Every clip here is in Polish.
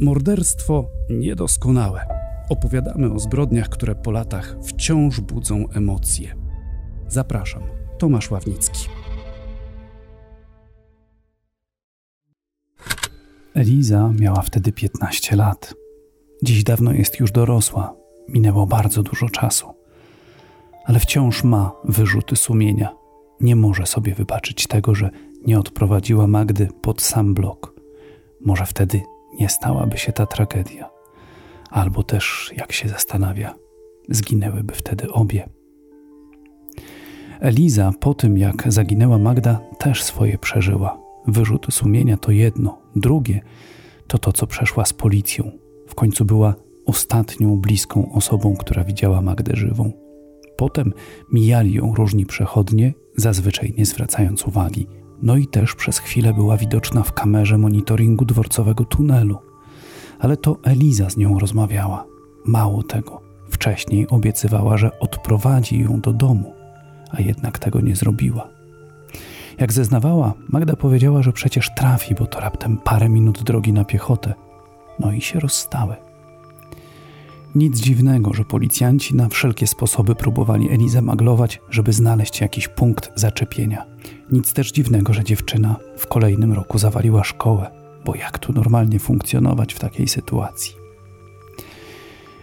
Morderstwo niedoskonałe. Opowiadamy o zbrodniach, które po latach wciąż budzą emocje. Zapraszam, Tomasz Ławnicki. Eliza miała wtedy 15 lat. Dziś dawno jest już dorosła, minęło bardzo dużo czasu. Ale wciąż ma wyrzuty sumienia. Nie może sobie wybaczyć tego, że nie odprowadziła Magdy pod sam blok. Może wtedy nie stałaby się ta tragedia. Albo też, jak się zastanawia, zginęłyby wtedy obie. Eliza po tym, jak zaginęła Magda, też swoje przeżyła. Wyrzut sumienia to jedno, drugie to to, co przeszła z policją. W końcu była ostatnią bliską osobą, która widziała Magdę żywą. Potem mijali ją różni przechodnie, zazwyczaj nie zwracając uwagi. No i też przez chwilę była widoczna w kamerze monitoringu dworcowego tunelu. Ale to Eliza z nią rozmawiała. Mało tego, wcześniej obiecywała, że odprowadzi ją do domu, a jednak tego nie zrobiła. Jak zeznawała, Magda powiedziała, że przecież trafi, bo to raptem parę minut drogi na piechotę. No i się rozstały. Nic dziwnego, że policjanci na wszelkie sposoby próbowali Elizę maglować, żeby znaleźć jakiś punkt zaczepienia. Nic też dziwnego, że dziewczyna w kolejnym roku zawaliła szkołę, bo jak tu normalnie funkcjonować w takiej sytuacji?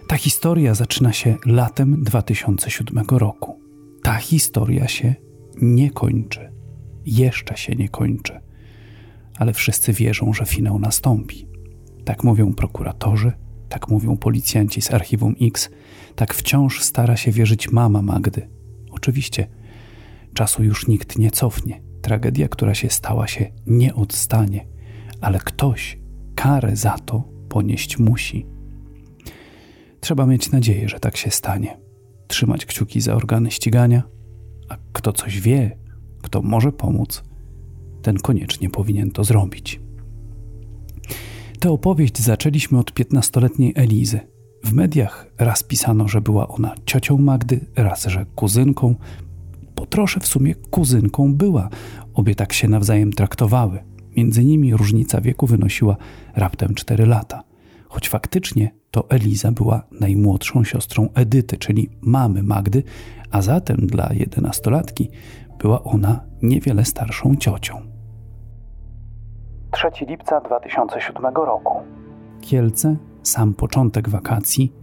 Ta historia zaczyna się latem 2007 roku. Ta historia się nie kończy. Jeszcze się nie kończy. Ale wszyscy wierzą, że finał nastąpi. Tak mówią prokuratorzy, tak mówią policjanci z archiwum X, tak wciąż stara się wierzyć mama Magdy. Oczywiście, czasu już nikt nie cofnie. Tragedia, która się stała, się nie odstanie, ale ktoś karę za to ponieść musi. Trzeba mieć nadzieję, że tak się stanie. Trzymać kciuki za organy ścigania, a kto coś wie, kto może pomóc, ten koniecznie powinien to zrobić. Tę opowieść zaczęliśmy od piętnastoletniej Elizy. W mediach raz pisano, że była ona ciocią Magdy, raz, że kuzynką. Po trosze w sumie kuzynką była. Obie tak się nawzajem traktowały. Między nimi różnica wieku wynosiła raptem 4 lata. Choć faktycznie to Eliza była najmłodszą siostrą Edyty, czyli mamy Magdy, a zatem dla jedenastolatki była ona niewiele starszą ciocią. 3 lipca 2007 roku. Kielce, sam początek wakacji.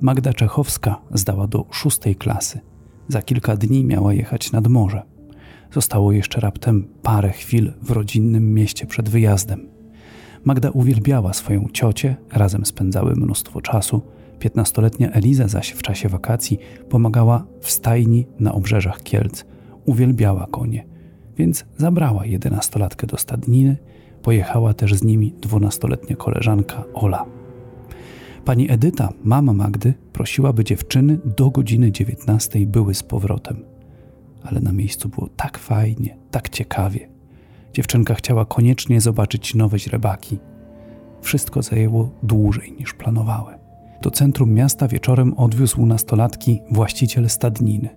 Magda Czechowska zdała do szóstej klasy. Za kilka dni miała jechać nad morze. Zostało jeszcze raptem parę chwil w rodzinnym mieście przed wyjazdem. Magda uwielbiała swoją ciocię, razem spędzały mnóstwo czasu. Piętnastoletnia Eliza zaś w czasie wakacji pomagała w stajni na obrzeżach Kielc. Uwielbiała konie, więc zabrała jedenastolatkę do stadniny Pojechała też z nimi dwunastoletnia koleżanka Ola. Pani Edyta, mama Magdy, prosiła, by dziewczyny do godziny dziewiętnastej były z powrotem. Ale na miejscu było tak fajnie, tak ciekawie. Dziewczynka chciała koniecznie zobaczyć nowe źrebaki. Wszystko zajęło dłużej niż planowały. Do centrum miasta wieczorem odwiózł nastolatki właściciel stadniny.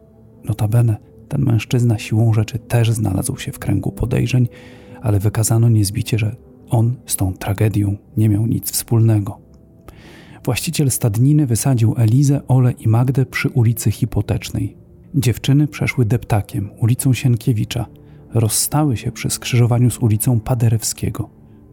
Notabene, ten mężczyzna siłą rzeczy też znalazł się w kręgu podejrzeń, ale wykazano niezbicie, że on z tą tragedią nie miał nic wspólnego. Właściciel stadniny wysadził Elizę, Ole i Magdę przy ulicy Hipotecznej. Dziewczyny przeszły deptakiem, ulicą Sienkiewicza, rozstały się przy skrzyżowaniu z ulicą Paderewskiego.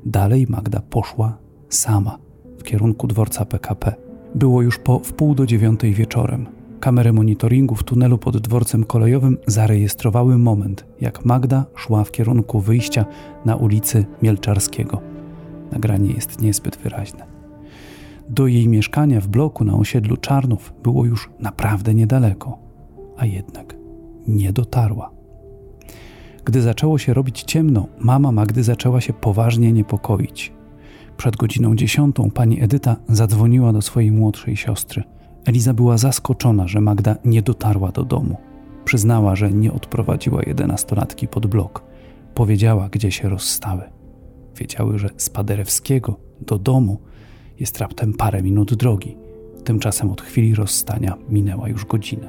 Dalej Magda poszła sama w kierunku dworca PKP. Było już po wpół do dziewiątej wieczorem. Kamery monitoringu w tunelu pod dworcem kolejowym zarejestrowały moment, jak Magda szła w kierunku wyjścia na ulicy Mielczarskiego. Nagranie jest niezbyt wyraźne. Do jej mieszkania w bloku na osiedlu Czarnów było już naprawdę niedaleko, a jednak nie dotarła. Gdy zaczęło się robić ciemno, mama Magdy zaczęła się poważnie niepokoić. Przed godziną dziesiątą pani Edyta zadzwoniła do swojej młodszej siostry – Eliza była zaskoczona, że Magda nie dotarła do domu. Przyznała, że nie odprowadziła jedenastolatki pod blok. Powiedziała, gdzie się rozstały. Wiedziały, że z Paderewskiego do domu jest raptem parę minut drogi. Tymczasem od chwili rozstania minęła już godzina.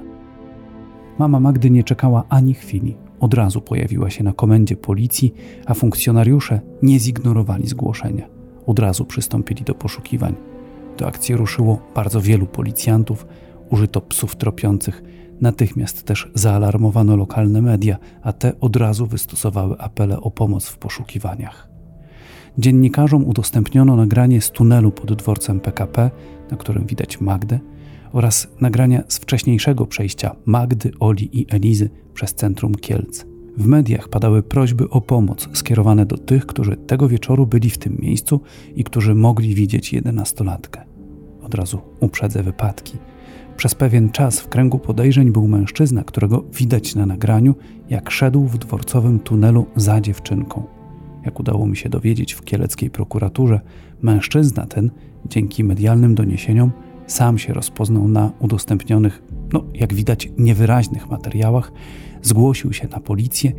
Mama Magdy nie czekała ani chwili. Od razu pojawiła się na komendzie policji, a funkcjonariusze nie zignorowali zgłoszenia. od razu przystąpili do poszukiwań. Do akcji ruszyło bardzo wielu policjantów, użyto psów tropiących, natychmiast też zaalarmowano lokalne media, a te od razu wystosowały apele o pomoc w poszukiwaniach. Dziennikarzom udostępniono nagranie z tunelu pod dworcem PKP, na którym widać Magdę, oraz nagrania z wcześniejszego przejścia Magdy, Oli i Elizy przez centrum Kielc. W mediach padały prośby o pomoc skierowane do tych, którzy tego wieczoru byli w tym miejscu i którzy mogli widzieć jedenastolatkę. Od razu uprzedzę wypadki. Przez pewien czas w kręgu podejrzeń był mężczyzna, którego widać na nagraniu, jak szedł w dworcowym tunelu za dziewczynką. Jak udało mi się dowiedzieć w kieleckiej prokuraturze, mężczyzna ten, dzięki medialnym doniesieniom, sam się rozpoznał na udostępnionych, no jak widać, niewyraźnych materiałach, zgłosił się na policję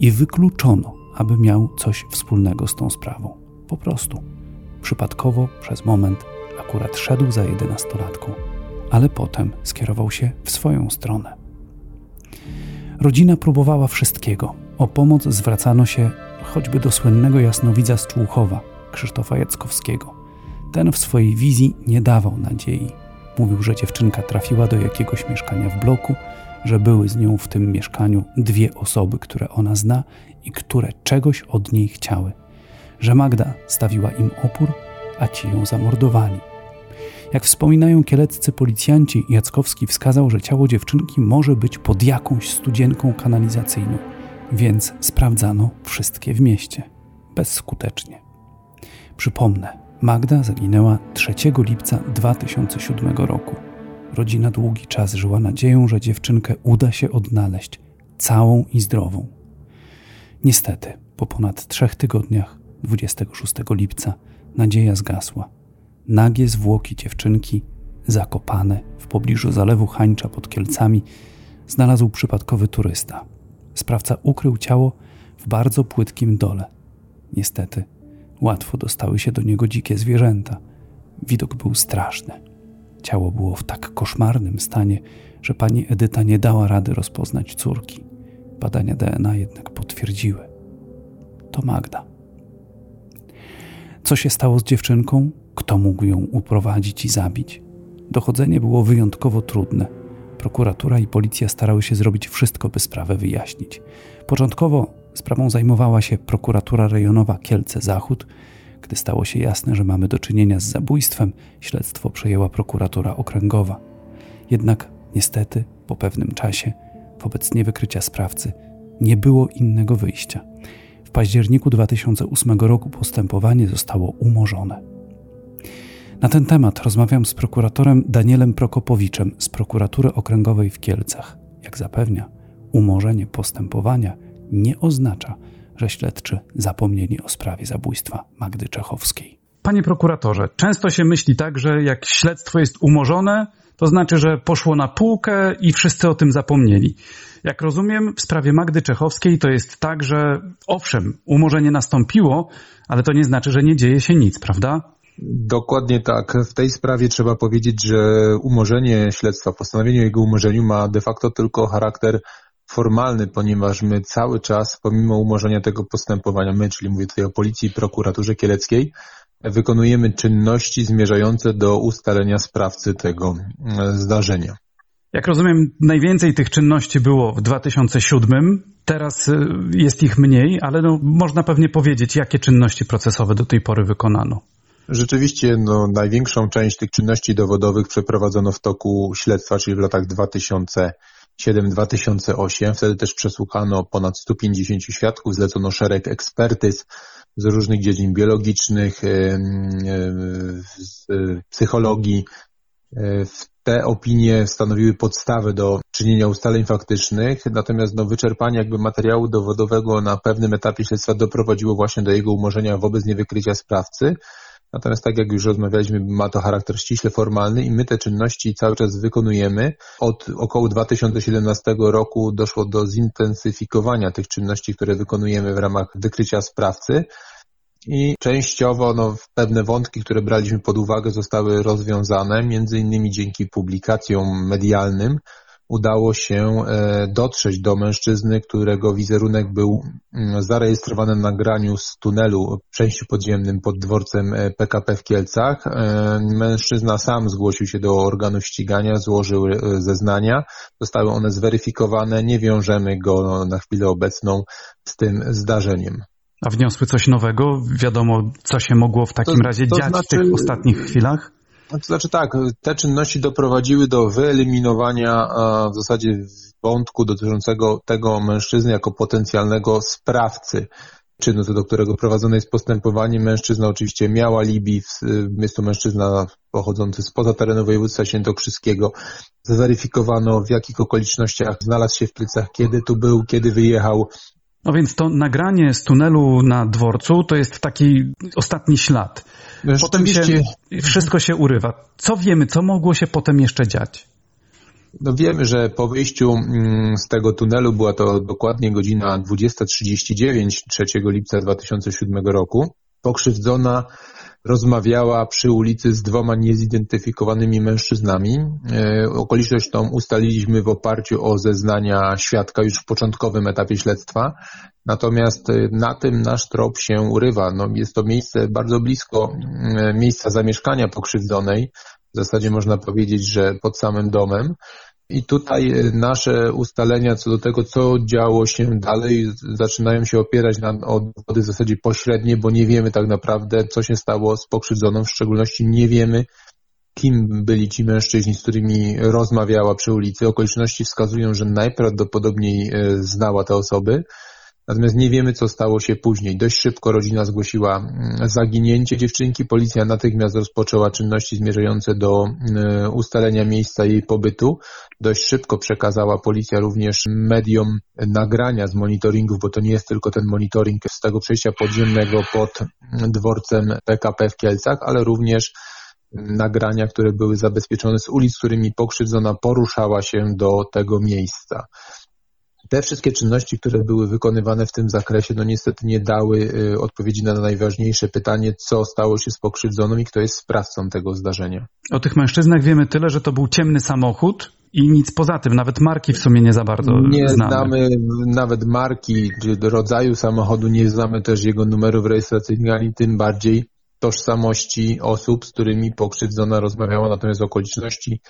i wykluczono, aby miał coś wspólnego z tą sprawą. Po prostu. Przypadkowo, przez moment, akurat szedł za jedenastolatką, ale potem skierował się w swoją stronę. Rodzina próbowała wszystkiego. O pomoc zwracano się choćby do słynnego jasnowidza z Człuchowa, Krzysztofa Jackowskiego. Ten w swojej wizji nie dawał nadziei. Mówił, że dziewczynka trafiła do jakiegoś mieszkania w bloku, że były z nią w tym mieszkaniu dwie osoby, które ona zna i które czegoś od niej chciały. Że Magda stawiła im opór, a ci ją zamordowali. Jak wspominają kieleccy policjanci, Jackowski wskazał, że ciało dziewczynki może być pod jakąś studzienką kanalizacyjną, więc sprawdzano wszystkie w mieście. Bezskutecznie. Przypomnę, Magda zaginęła 3 lipca 2007 roku. Rodzina długi czas żyła nadzieją, że dziewczynkę uda się odnaleźć, całą i zdrową. Niestety, po ponad trzech tygodniach, 26 lipca, nadzieja zgasła. Nagie zwłoki dziewczynki, zakopane w pobliżu zalewu Hańcza pod Kielcami, znalazł przypadkowy turysta. Sprawca ukrył ciało w bardzo płytkim dole. Niestety, Łatwo dostały się do niego dzikie zwierzęta. Widok był straszny. Ciało było w tak koszmarnym stanie, że pani Edyta nie dała rady rozpoznać córki. Badania DNA jednak potwierdziły. To Magda. Co się stało z dziewczynką? Kto mógł ją uprowadzić i zabić? Dochodzenie było wyjątkowo trudne. Prokuratura i policja starały się zrobić wszystko, by sprawę wyjaśnić. Początkowo Sprawą zajmowała się prokuratura rejonowa Kielce Zachód. Gdy stało się jasne, że mamy do czynienia z zabójstwem, śledztwo przejęła prokuratura okręgowa. Jednak niestety, po pewnym czasie, wobec niewykrycia sprawcy, nie było innego wyjścia. W październiku 2008 roku postępowanie zostało umorzone. Na ten temat rozmawiam z prokuratorem Danielem Prokopowiczem z prokuratury okręgowej w Kielcach. Jak zapewnia, umorzenie postępowania nie oznacza, że śledczy zapomnieli o sprawie zabójstwa Magdy Czechowskiej. Panie prokuratorze, często się myśli tak, że jak śledztwo jest umorzone, to znaczy, że poszło na półkę i wszyscy o tym zapomnieli. Jak rozumiem, w sprawie Magdy Czechowskiej to jest tak, że owszem, umorzenie nastąpiło, ale to nie znaczy, że nie dzieje się nic, prawda? Dokładnie tak. W tej sprawie trzeba powiedzieć, że umorzenie śledztwa, postanowienie o jego umorzeniu ma de facto tylko charakter formalny, ponieważ my cały czas, pomimo umorzenia tego postępowania, my, czyli mówię tutaj o Policji i Prokuraturze Kieleckiej, wykonujemy czynności zmierzające do ustalenia sprawcy tego e, zdarzenia. Jak rozumiem, najwięcej tych czynności było w 2007, teraz e, jest ich mniej, ale no, można pewnie powiedzieć, jakie czynności procesowe do tej pory wykonano. Rzeczywiście no, największą część tych czynności dowodowych przeprowadzono w toku śledztwa, czyli w latach 2000 7-2008. Wtedy też przesłuchano ponad 150 świadków, zlecono szereg ekspertyz z różnych dziedzin biologicznych, z psychologii. E, te opinie stanowiły podstawę do czynienia ustaleń faktycznych, natomiast no, wyczerpanie jakby materiału dowodowego na pewnym etapie śledztwa doprowadziło właśnie do jego umorzenia wobec niewykrycia sprawcy. Natomiast tak jak już rozmawialiśmy, ma to charakter ściśle formalny i my te czynności cały czas wykonujemy. Od około 2017 roku doszło do zintensyfikowania tych czynności, które wykonujemy w ramach wykrycia sprawcy. I częściowo no, pewne wątki, które braliśmy pod uwagę, zostały rozwiązane, między innymi dzięki publikacjom medialnym, udało się e, dotrzeć do mężczyzny, którego wizerunek był mm, zarejestrowany na nagraniu z tunelu w przejściu podziemnym pod dworcem PKP w Kielcach. Mężczyzna sam zgłosił się do organów ścigania, złożył zeznania. Zostały one zweryfikowane. Nie wiążemy go na chwilę obecną z tym zdarzeniem. A wniosły coś nowego? Wiadomo, co się mogło w takim to, razie to dziać znaczy, w tych znaczy- ostatnich chwilach? To znaczy tak, te czynności doprowadziły do wyeliminowania w zasadzie wątku dotyczącego tego mężczyzny jako potencjalnego sprawcy czynu, do którego prowadzone jest postępowanie. Mężczyzna oczywiście miał alibi, jest to mężczyzna pochodzący spoza terenu województwa świętokrzyskiego. Zweryfikowano w jakich okolicznościach znalazł się w plecach, kiedy tu był, kiedy wyjechał, no więc to nagranie z tunelu na dworcu to jest taki ostatni ślad. Potem się, wszystko się urywa. Co wiemy, co mogło się potem jeszcze dziać? No wiemy, że po wyjściu mm, z tego tunelu była to dokładnie godzina 20.39 3 lipca 2007 roku. Pokrzywdzona rozmawiała przy ulicy z dwoma niezidentyfikowanymi mężczyznami. E, okoliczność tą ustaliliśmy w oparciu o zeznania świadka już w początkowym etapie śledztwa. Natomiast e, na tym nasz trop się urywa. No, jest to miejsce bardzo blisko e, miejsca zamieszkania pokrzywdzonej. W zasadzie można powiedzieć, że pod samym domem. I tutaj e, nasze ustalenia co do tego, co działo się dalej, zaczynają się opierać na dowody w zasadzie pośrednie, bo nie wiemy tak naprawdę, co się stało z pokrzywdzoną, w szczególności nie wiemy, kim byli ci mężczyźni, z którymi rozmawiała przy ulicy. Okoliczności wskazują, że najprawdopodobniej e, znała te osoby. Natomiast nie wiemy, co stało się później. Dość szybko rodzina zgłosiła mm, zaginięcie dziewczynki. Policja natychmiast rozpoczęła czynności zmierzające do mm, ustalenia miejsca jej pobytu. Dość szybko przekazała policja również mediom nagrania z monitoringów, bo to nie jest tylko ten monitoring z tego przejścia podziemnego pod mm, dworcem PKP w Kielcach, ale również nagrania, które były zabezpieczone z ulic, którymi pokrzywdzona poruszała się do tego miejsca te wszystkie czynności, które były wykonywane w tym zakresie, no niestety nie dały y, odpowiedzi na najważniejsze pytanie, co stało się z pokrzywdzoną i kto jest sprawcą tego zdarzenia. O tych mężczyznach wiemy tyle, że to był ciemny samochód i nic poza tym, nawet marki w sumie nie za bardzo nie znamy. znamy nawet marki, czy rodzaju samochodu, nie znamy też jego numerów rejestracyjnych, ani tym bardziej tożsamości osób, z którymi pokrzywdzona rozmawiała, natomiast okoliczności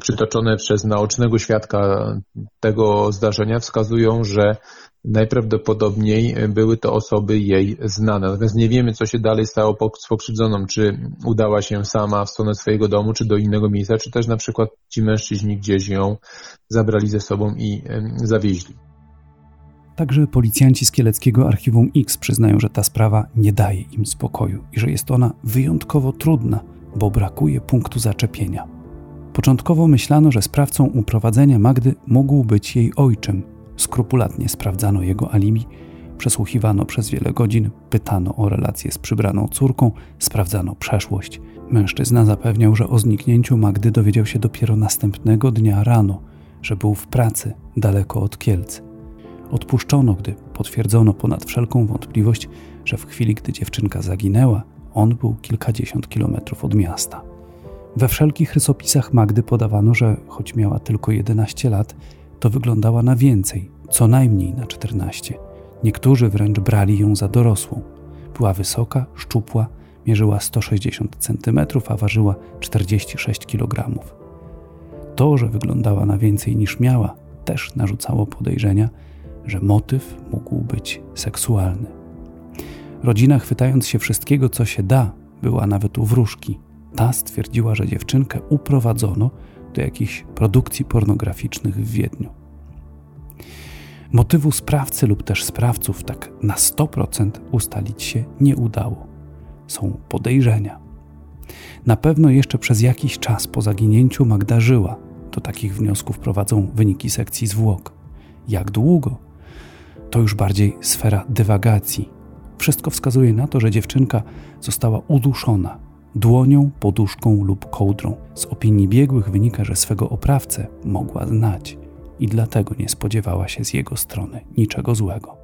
przytoczone przez naocznego świadka tego zdarzenia wskazują, że najprawdopodobniej były to osoby jej znane. Natomiast nie wiemy, co się dalej stało z pokrzywdzoną, czy udała się sama w stronę swojego domu, czy do innego miejsca, czy też na przykład ci mężczyźni gdzieś ją zabrali ze sobą i zawieźli. Także policjanci z Kieleckiego Archiwum X przyznają, że ta sprawa nie daje im spokoju i że jest ona wyjątkowo trudna, bo brakuje punktu zaczepienia. Początkowo myślano, że sprawcą uprowadzenia Magdy mógł być jej ojczym. Skrupulatnie sprawdzano jego alibi, przesłuchiwano przez wiele godzin, pytano o relacje z przybraną córką, sprawdzano przeszłość. Mężczyzna zapewniał, że o zniknięciu Magdy dowiedział się dopiero następnego dnia rano, że był w pracy daleko od Kielc. Odpuszczono, gdy potwierdzono ponad wszelką wątpliwość, że w chwili, gdy dziewczynka zaginęła, on był kilkadziesiąt kilometrów od miasta. We wszelkich rysopisach Magdy podawano, że choć miała tylko 11 lat, to wyglądała na więcej, co najmniej na 14. Niektórzy wręcz brali ją za dorosłą. Była wysoka, szczupła, mierzyła 160 cm, a ważyła 46 kg. To, że wyglądała na więcej niż miała, też narzucało podejrzenia, że motyw mógł być seksualny. Rodzina, chwytając się wszystkiego, co się da, była nawet u wróżki – ta stwierdziła, że dziewczynkę uprowadzono do jakichś produkcji pornograficznych w Wiedniu. Motywu sprawcy lub też sprawców tak na 100% ustalić się nie udało. Są podejrzenia. Na pewno jeszcze przez jakiś czas po zaginięciu Magda żyła. Do takich wniosków prowadzą wyniki sekcji zwłok. Jak długo? To już bardziej sfera dywagacji. Wszystko wskazuje na to, że dziewczynka została uduszona dłonią, poduszką lub kołdrą. Z opinii biegłych wynika, że swego oprawcę mogła znać i dlatego nie spodziewała się z jego strony niczego złego.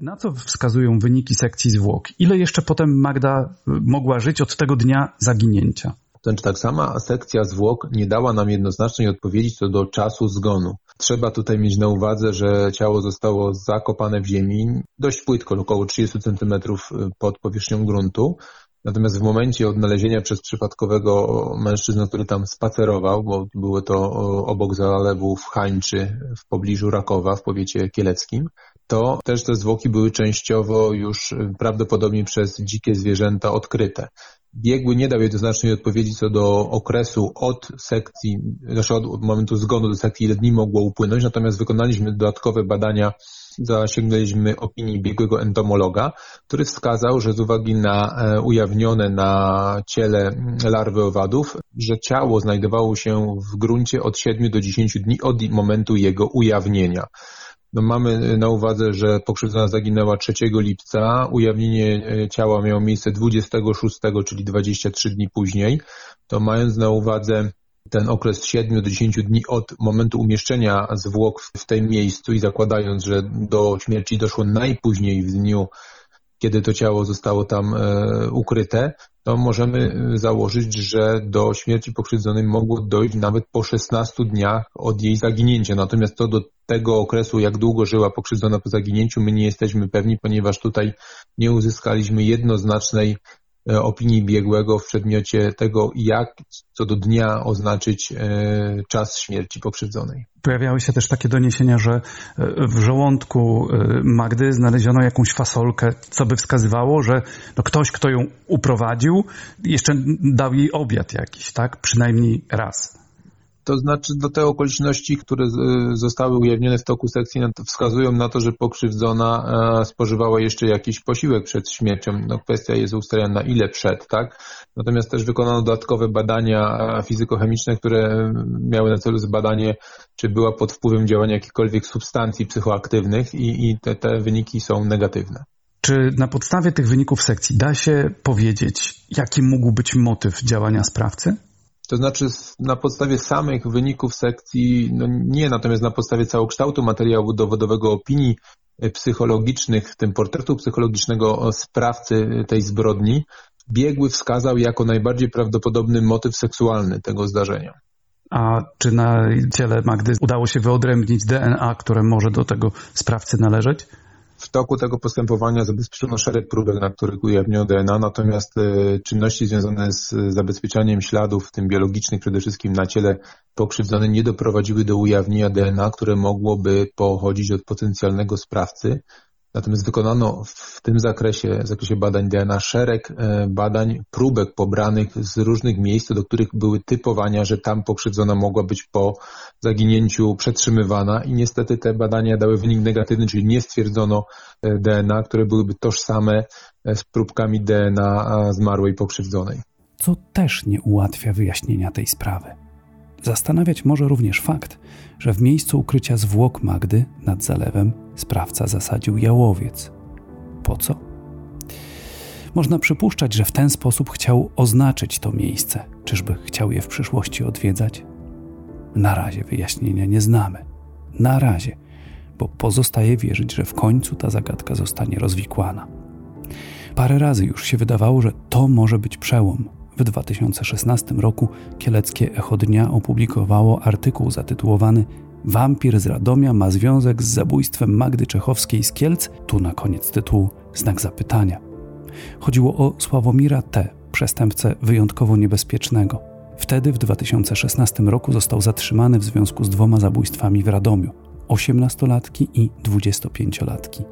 Na co wskazują wyniki sekcji zwłok? Ile jeszcze potem Magda y, mogła żyć od tego dnia zaginięcia? Znaczy tak sama sekcja zwłok nie dała nam jednoznacznej odpowiedzi co do czasu zgonu. Trzeba tutaj mieć na uwadze, że ciało zostało zakopane w ziemi dość płytko, około 30 cm pod powierzchnią gruntu. Natomiast w momencie odnalezienia przez przypadkowego mężczyznę, który tam spacerował, bo było to obok zalewu w Hańczy w pobliżu Rakowa w powiecie kieleckim, to też te zwłoki były częściowo już prawdopodobnie przez dzikie zwierzęta odkryte. Biegły nie dał jednoznacznej odpowiedzi co do okresu od sekcji, znaczy od momentu zgonu do sekcji, ile dni mogło upłynąć, natomiast wykonaliśmy dodatkowe badania, zasięgnęliśmy opinii biegłego entomologa, który wskazał, że z uwagi na e, ujawnione na ciele larwy owadów, że ciało znajdowało się w gruncie od 7 do 10 dni od momentu jego ujawnienia. No mamy na uwadze, że pokrzywdzona zaginęła 3 lipca, ujawnienie e, ciała miało miejsce 26, czyli 23 dni później. To mając na uwadze ten okres 7 do 10 dni od momentu umieszczenia zwłok w tym miejscu i zakładając, że do śmierci doszło najpóźniej w dniu, kiedy to ciało zostało tam e, ukryte, to możemy założyć, że do śmierci pokrzywdzonej mogło dojść nawet po 16 dniach od jej zaginięcia. Natomiast to do tego okresu, jak długo żyła pokrzywdzona po zaginięciu, my nie jesteśmy pewni, ponieważ tutaj nie uzyskaliśmy jednoznacznej e, opinii biegłego w przedmiocie tego, jak co do dnia oznaczyć e, czas śmierci pokrzywdzonej. Pojawiały się też takie doniesienia, że e, w żołądku Magdy znaleziono jakąś fasolkę, co by wskazywało, że no ktoś, kto ją uprowadził, jeszcze dał jej obiad jakiś, tak? Przynajmniej raz. To znaczy, do te okoliczności, które zostały ujawnione w toku sekcji, wskazują na to, że pokrzywdzona e, spożywała jeszcze jakiś posiłek przed śmiercią. No, kwestia jest ustalona na ile przed, tak? Natomiast też wykonano dodatkowe badania e, fizykochemiczne, które miały na celu zbadanie, czy była pod wpływem działania jakichkolwiek substancji psychoaktywnych i, i te, te wyniki są negatywne. Czy na podstawie tych wyników sekcji da się powiedzieć, jaki mógł być motyw działania sprawcy? To znaczy na podstawie samych wyników sekcji, no nie, natomiast na podstawie całokształtu materiału dowodowego opinii e, psychologicznych, w tym portretu psychologicznego sprawcy tej zbrodni, biegły wskazał jako najbardziej prawdopodobny motyw seksualny tego zdarzenia. A czy na ciele Magdy udało się wyodrębnić DNA, które może do tego sprawcy należeć? W toku tego postępowania zabezpieczono szereg próbek, na których ujawniono DNA, natomiast e, czynności związane z zabezpieczaniem śladów, w tym biologicznych przede wszystkim na ciele pokrzywdzonej, nie doprowadziły do ujawnienia DNA, które mogłoby pochodzić od potencjalnego sprawcy. Natomiast wykonano w tym zakresie, w zakresie badań DNA szereg e, badań, próbek pobranych z różnych miejsc, do których były typowania, że tam pokrzywdzona mogła być po zaginięciu przetrzymywana i niestety te badania dały wynik negatywny, czyli nie stwierdzono e, DNA, które byłyby tożsame e, z próbkami DNA zmarłej pokrzywdzonej. Co też nie ułatwia wyjaśnienia tej sprawy. Zastanawiać może również fakt, że w miejscu ukrycia zwłok Magdy nad zalewem sprawca zasadził jałowiec. Po co? Można przypuszczać, że w ten sposób chciał oznaczyć to miejsce. Czyżby chciał je w przyszłości odwiedzać? Na razie wyjaśnienia nie znamy. Na razie, bo pozostaje wierzyć, że w końcu ta zagadka zostanie rozwikłana. Parę razy już się wydawało, że to może być przełom, w 2016 roku kieleckie Echo Dnia opublikowało artykuł zatytułowany Wampir z Radomia ma związek z zabójstwem Magdy Czechowskiej z Kielc, tu na koniec tytułu znak zapytania. Chodziło o Sławomira T., przestępcę wyjątkowo niebezpiecznego. Wtedy w 2016 roku został zatrzymany w związku z dwoma zabójstwami w Radomiu 18-latki i 25-latki.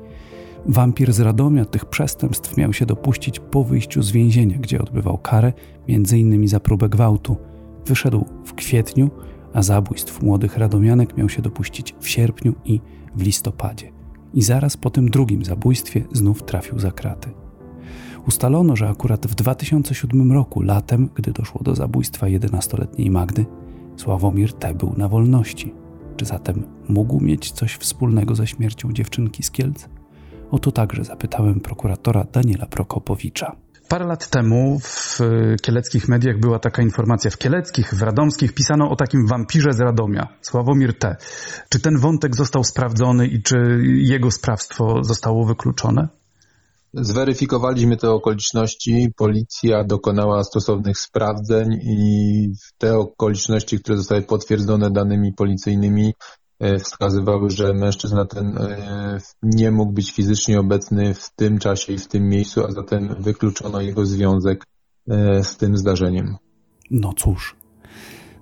Wampir z Radomia tych przestępstw miał się dopuścić po wyjściu z więzienia, gdzie odbywał karę, m.in. za próbę gwałtu. Wyszedł w kwietniu, a zabójstw młodych radomianek miał się dopuścić w sierpniu i w listopadzie. I zaraz po tym drugim zabójstwie znów trafił za kraty. Ustalono, że akurat w 2007 roku, latem, gdy doszło do zabójstwa 11-letniej Magdy, Sławomir T. był na wolności. Czy zatem mógł mieć coś wspólnego ze śmiercią dziewczynki z Kielc? O to także zapytałem prokuratora Daniela Prokopowicza. Parę lat temu w kieleckich mediach była taka informacja, w kieleckich, w radomskich pisano o takim wampirze z Radomia, Sławomir T. Czy ten wątek został sprawdzony i czy jego sprawstwo zostało wykluczone? Zweryfikowaliśmy te okoliczności, policja dokonała stosownych sprawdzeń i te okoliczności, które zostały potwierdzone danymi policyjnymi, wskazywały, że mężczyzna ten e, nie mógł być fizycznie obecny w tym czasie i w tym miejscu, a zatem wykluczono jego związek e, z tym zdarzeniem. No cóż,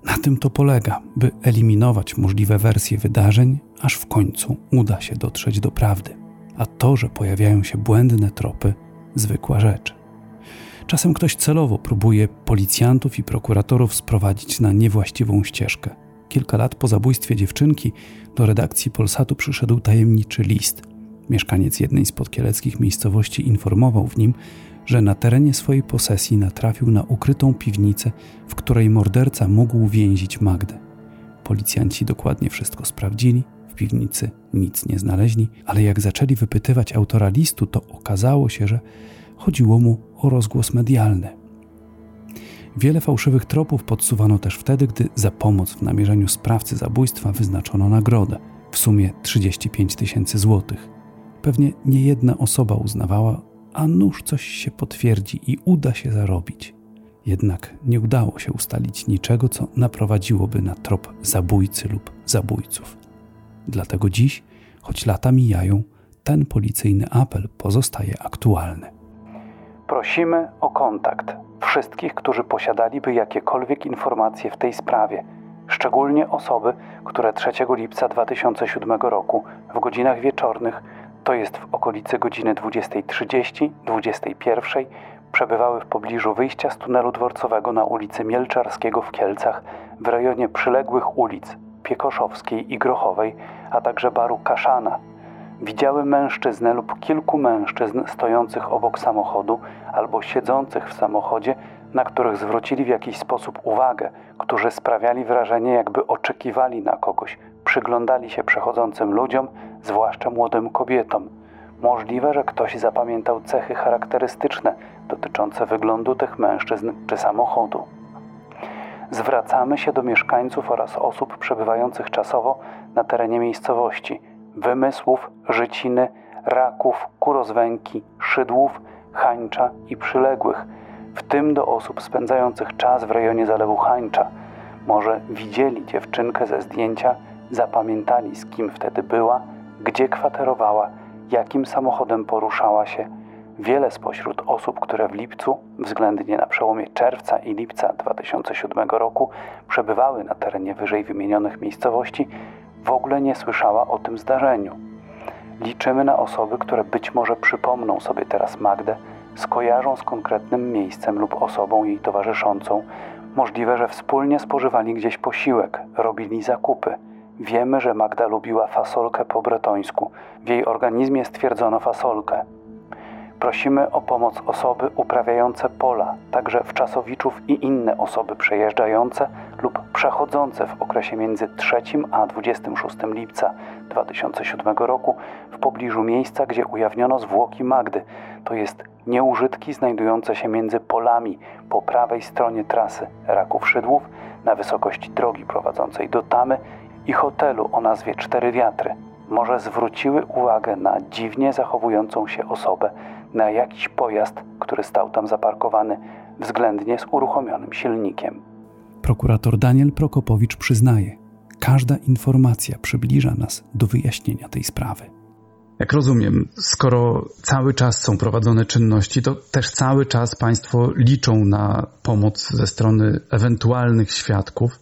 na tym to polega, by eliminować możliwe wersje wydarzeń, aż w końcu uda się dotrzeć do prawdy a to, że pojawiają się błędne tropy, zwykła rzecz. Czasem ktoś celowo próbuje policjantów i prokuratorów sprowadzić na niewłaściwą ścieżkę. Kilka lat po zabójstwie dziewczynki do redakcji Polsatu przyszedł tajemniczy list. Mieszkaniec jednej z podkieleckich miejscowości informował w nim, że na terenie swojej posesji natrafił na ukrytą piwnicę, w której morderca mógł więzić Magdę. Policjanci dokładnie wszystko sprawdzili piwnicy nic nie znaleźli, ale jak zaczęli wypytywać autora listu, to okazało się, że chodziło mu o rozgłos medialny. Wiele fałszywych tropów podsuwano też wtedy, gdy za pomoc w namierzeniu sprawcy zabójstwa wyznaczono nagrodę w sumie 35 tysięcy złotych. Pewnie nie jedna osoba uznawała, a nuż coś się potwierdzi i uda się zarobić. Jednak nie udało się ustalić niczego, co naprowadziłoby na trop zabójcy lub zabójców. Dlatego dziś, choć lata mijają, ten policyjny apel pozostaje aktualny. Prosimy o kontakt wszystkich, którzy posiadaliby jakiekolwiek informacje w tej sprawie, szczególnie osoby, które 3 lipca 2007 roku w godzinach wieczornych, to jest w okolicy godziny 20.30-21, przebywały w pobliżu wyjścia z tunelu dworcowego na ulicy Mielczarskiego w Kielcach w rejonie przyległych ulic Piekoszowskiej i Grochowej, a także baru Kaszana. Widziały mężczyznę lub kilku mężczyzn stojących obok samochodu albo siedzących w samochodzie, na których zwrócili w jakiś sposób uwagę, którzy sprawiali wrażenie, jakby oczekiwali na kogoś, przyglądali się przechodzącym ludziom, zwłaszcza młodym kobietom. Możliwe, że ktoś zapamiętał cechy charakterystyczne dotyczące wyglądu tych mężczyzn czy samochodu zwracamy się do mieszkańców oraz osób przebywających czasowo na terenie miejscowości Wymysłów, Życiny, Raków, Kurozwęki, Szydłów, Hańcza i przyległych, w tym do osób spędzających czas w rejonie Zalewu Hańcza. Może widzieli dziewczynkę ze zdjęcia, zapamiętali z kim wtedy była, gdzie kwaterowała, jakim samochodem poruszała się – Wiele spośród osób, które w lipcu, względnie na przełomie czerwca i lipca 2007 roku, przebywały na terenie wyżej wymienionych miejscowości, w ogóle nie słyszała o tym zdarzeniu. Liczymy na osoby, które być może przypomną sobie teraz Magdę, skojarzą z konkretnym miejscem lub osobą jej towarzyszącą. Możliwe, że wspólnie spożywali gdzieś posiłek, robili zakupy. Wiemy, że Magda lubiła fasolkę po bretońsku. W jej organizmie stwierdzono fasolkę. Prosimy o pomoc osoby uprawiające pola, także wczasowiczów i inne osoby przejeżdżające lub przechodzące w okresie między 3 a 26 lipca 2007 roku w pobliżu miejsca, gdzie ujawniono zwłoki Magdy, to jest nieużytki znajdujące się między polami po prawej stronie trasy Raków Szydłów na wysokości drogi prowadzącej do Tamy i hotelu o nazwie Cztery Wiatry. Może zwróciły uwagę na dziwnie zachowującą się osobę, na jakiś pojazd, który stał tam zaparkowany względnie z uruchomionym silnikiem. Prokurator Daniel Prokopowicz przyznaje, każda informacja przybliża nas do wyjaśnienia tej sprawy. Jak rozumiem, skoro cały czas są prowadzone czynności, to też cały czas Państwo liczą na pomoc ze strony ewentualnych świadków.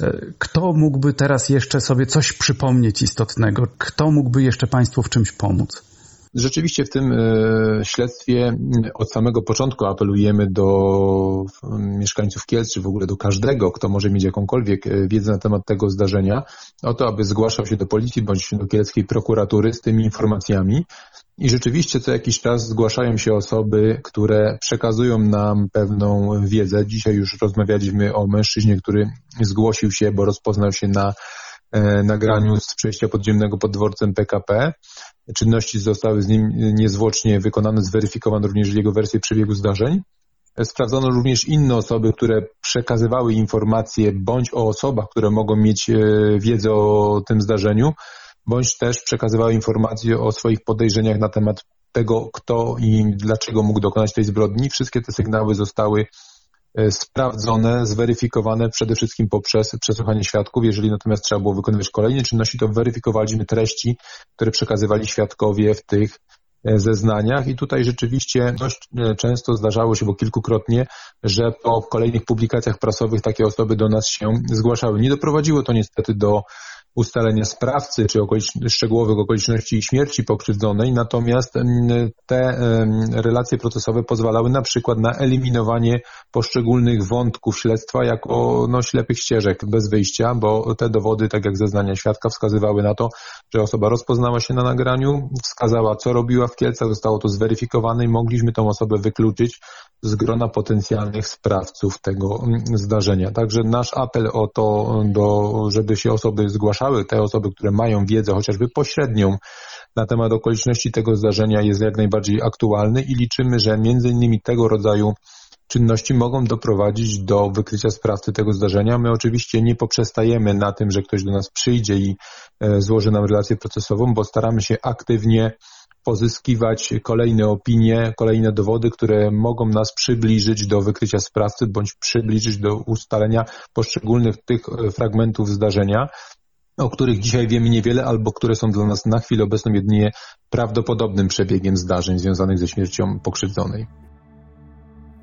E, kto mógłby teraz jeszcze sobie coś przypomnieć istotnego? Kto mógłby jeszcze Państwu w czymś pomóc? Rzeczywiście w tym e, śledztwie od samego początku apelujemy do mieszkańców Kielc, czy w ogóle do każdego, kto może mieć jakąkolwiek e, wiedzę na temat tego zdarzenia, o to, aby zgłaszał się do policji bądź do kielskiej prokuratury z tymi informacjami. I rzeczywiście co jakiś czas zgłaszają się osoby, które przekazują nam pewną wiedzę. Dzisiaj już rozmawialiśmy o mężczyźnie, który zgłosił się, bo rozpoznał się na e, nagraniu z przejścia podziemnego pod dworcem PKP. Czynności zostały z nim niezwłocznie wykonane, zweryfikowano również jego wersję przebiegu zdarzeń. Sprawdzono również inne osoby, które przekazywały informacje bądź o osobach, które mogą mieć e, wiedzę o tym zdarzeniu, bądź też przekazywały informacje o swoich podejrzeniach na temat tego, kto i dlaczego mógł dokonać tej zbrodni. Wszystkie te sygnały zostały sprawdzone, zweryfikowane przede wszystkim poprzez przesłuchanie świadków. Jeżeli natomiast trzeba było wykonywać kolejne czynności, to weryfikowaliśmy treści, które przekazywali świadkowie w tych e, zeznaniach i tutaj rzeczywiście dość e, często zdarzało się, bo kilkukrotnie, że po kolejnych publikacjach prasowych takie osoby do nas się zgłaszały. Nie doprowadziło to niestety do ustalenia sprawcy czy okolicz szczegółowych okoliczności śmierci pokrzywdzonej, natomiast te relacje procesowe pozwalały na przykład na eliminowanie poszczególnych wątków śledztwa jako no, ślepych ścieżek bez wyjścia, bo te dowody, tak jak zeznania świadka, wskazywały na to, że osoba rozpoznała się na nagraniu, wskazała, co robiła w Kielcach, zostało to zweryfikowane i mogliśmy tą osobę wykluczyć z grona potencjalnych sprawców tego zdarzenia. Także nasz apel o to, do, żeby się osoby zgłaszały, te osoby, które mają wiedzę chociażby pośrednią na temat okoliczności tego zdarzenia jest jak najbardziej aktualny i liczymy, że między innymi tego rodzaju czynności mogą doprowadzić do wykrycia sprawcy tego zdarzenia. My oczywiście nie poprzestajemy na tym, że ktoś do nas przyjdzie i e, złoży nam relację procesową, bo staramy się aktywnie pozyskiwać kolejne opinie, kolejne dowody, które mogą nas przybliżyć do wykrycia sprawcy bądź przybliżyć do ustalenia poszczególnych tych e, fragmentów zdarzenia, o których dzisiaj wiemy niewiele albo które są dla nas na chwilę obecną jedynie prawdopodobnym przebiegiem zdarzeń związanych ze śmiercią pokrzywdzonej.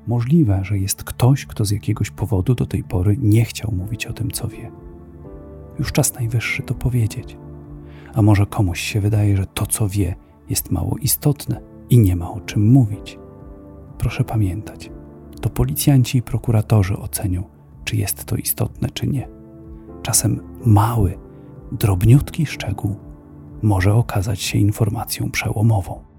Możliwe, że jest ktoś, kto z jakiegoś powodu do tej pory nie chciał mówić o tym, co wie. Już czas najwyższy to powiedzieć. A może komuś się wydaje, że to, co wie, jest mało istotne i nie ma o czym mówić. Proszę pamiętać, to policjanci i prokuratorzy ocenią, czy jest to istotne, czy nie. Czasem mały, drobniutki szczegół może okazać się informacją przełomową.